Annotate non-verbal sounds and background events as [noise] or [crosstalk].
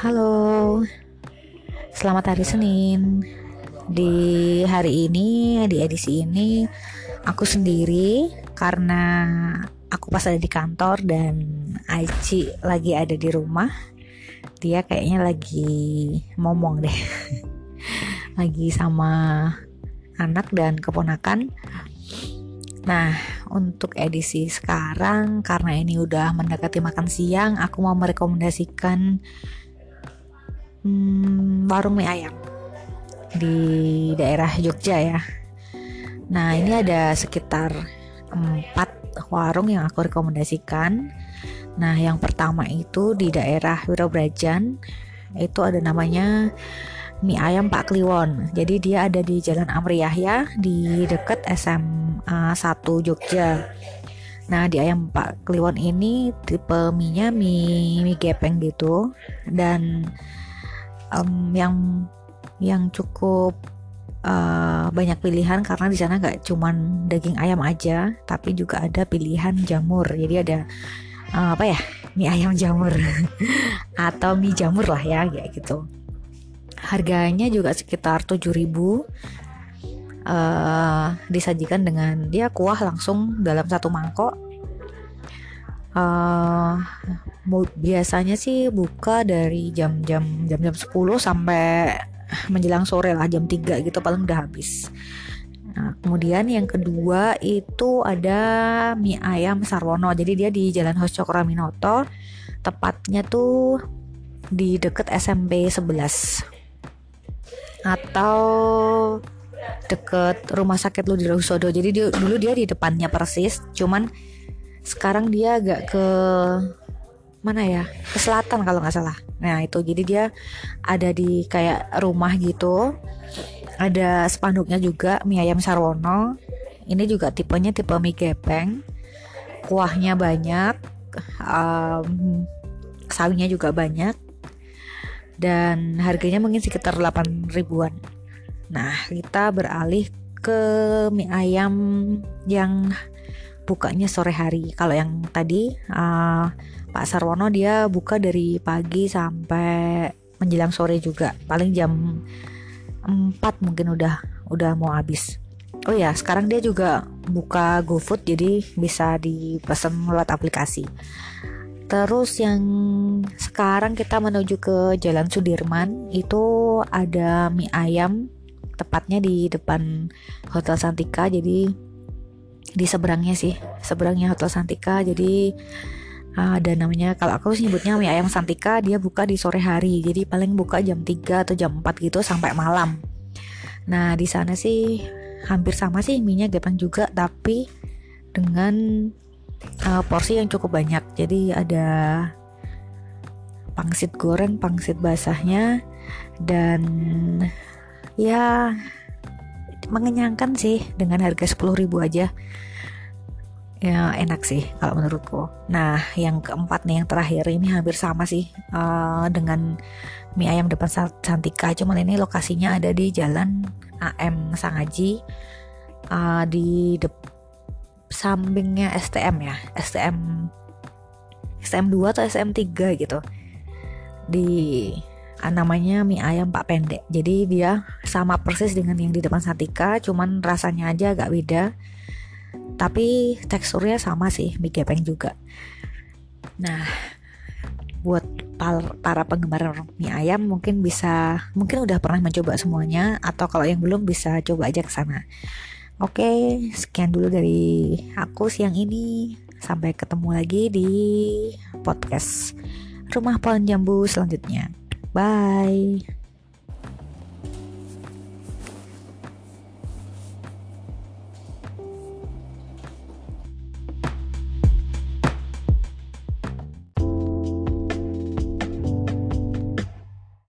Halo, selamat hari Senin. Di hari ini, di edisi ini, aku sendiri karena aku pas ada di kantor dan Aici lagi ada di rumah. Dia kayaknya lagi ngomong deh, [laughs] lagi sama anak dan keponakan. Nah, untuk edisi sekarang karena ini udah mendekati makan siang aku mau merekomendasikan hmm, warung mie ayam di daerah Jogja ya nah ini ada sekitar empat warung yang aku rekomendasikan nah yang pertama itu di daerah Wirobrajan itu ada namanya mie ayam Pak Kliwon. Jadi dia ada di Jalan Amri Yahya di dekat SMA 1 Jogja. Nah di ayam Pak Kliwon ini tipe mie-nya mie, mie gepeng gitu dan um, yang yang cukup uh, banyak pilihan karena di sana nggak cuman daging ayam aja tapi juga ada pilihan jamur. Jadi ada uh, apa ya mie ayam jamur [laughs] atau mie jamur lah ya kayak gitu. Harganya juga sekitar 7000 uh, disajikan dengan dia kuah langsung dalam satu mangkok uh, biasanya sih buka dari jam-jam jam-jam 10 sampai menjelang sore lah jam 3 gitu paling udah habis Nah, kemudian yang kedua itu ada mie ayam Sarwono. Jadi dia di Jalan Hos Cokroaminoto. Tepatnya tuh di deket SMP 11 atau deket rumah sakit lu di Ludirohusodo jadi dia, dulu dia di depannya persis cuman sekarang dia agak ke mana ya? Ke selatan kalau nggak salah. Nah itu. Jadi dia ada di kayak rumah gitu. Ada spanduknya juga mie ayam sarwono ini juga tipenya tipe mie gepeng. Kuahnya banyak um, sawinya juga banyak. Dan harganya mungkin sekitar 8 ribuan. Nah kita beralih ke mie ayam yang bukanya sore hari. Kalau yang tadi uh, Pak Sarwono dia buka dari pagi sampai menjelang sore juga. Paling jam 4 mungkin udah udah mau habis. Oh ya, sekarang dia juga buka GoFood jadi bisa dipesan lewat aplikasi. Terus yang sekarang kita menuju ke Jalan Sudirman itu ada mie ayam tepatnya di depan Hotel Santika. Jadi di seberangnya sih. Seberangnya Hotel Santika. Jadi ada namanya kalau aku sih nyebutnya mie ayam Santika dia buka di sore hari. Jadi paling buka jam 3 atau jam 4 gitu sampai malam. Nah di sana sih hampir sama sih mie nya gepeng juga tapi dengan uh, porsi yang cukup banyak. Jadi ada pangsit goreng pangsit basahnya dan ya mengenyangkan sih dengan harga 10.000 aja. Ya enak sih kalau menurutku. Nah yang keempat nih yang terakhir ini hampir sama sih uh, dengan mie ayam depan Santika. Cuman ini lokasinya ada di jalan AM Sangaji uh, di depan sampingnya STM ya STM STM 2 atau STM 3 gitu. Di namanya mie ayam Pak Pendek jadi dia sama persis dengan yang di depan Santika cuman rasanya aja agak beda tapi teksturnya sama sih mie gepeng juga nah buat para penggemar mie ayam mungkin bisa mungkin udah pernah mencoba semuanya atau kalau yang belum bisa coba aja ke sana Oke, sekian dulu dari aku siang ini. Sampai ketemu lagi di podcast Rumah Pohon Jambu selanjutnya. Bye.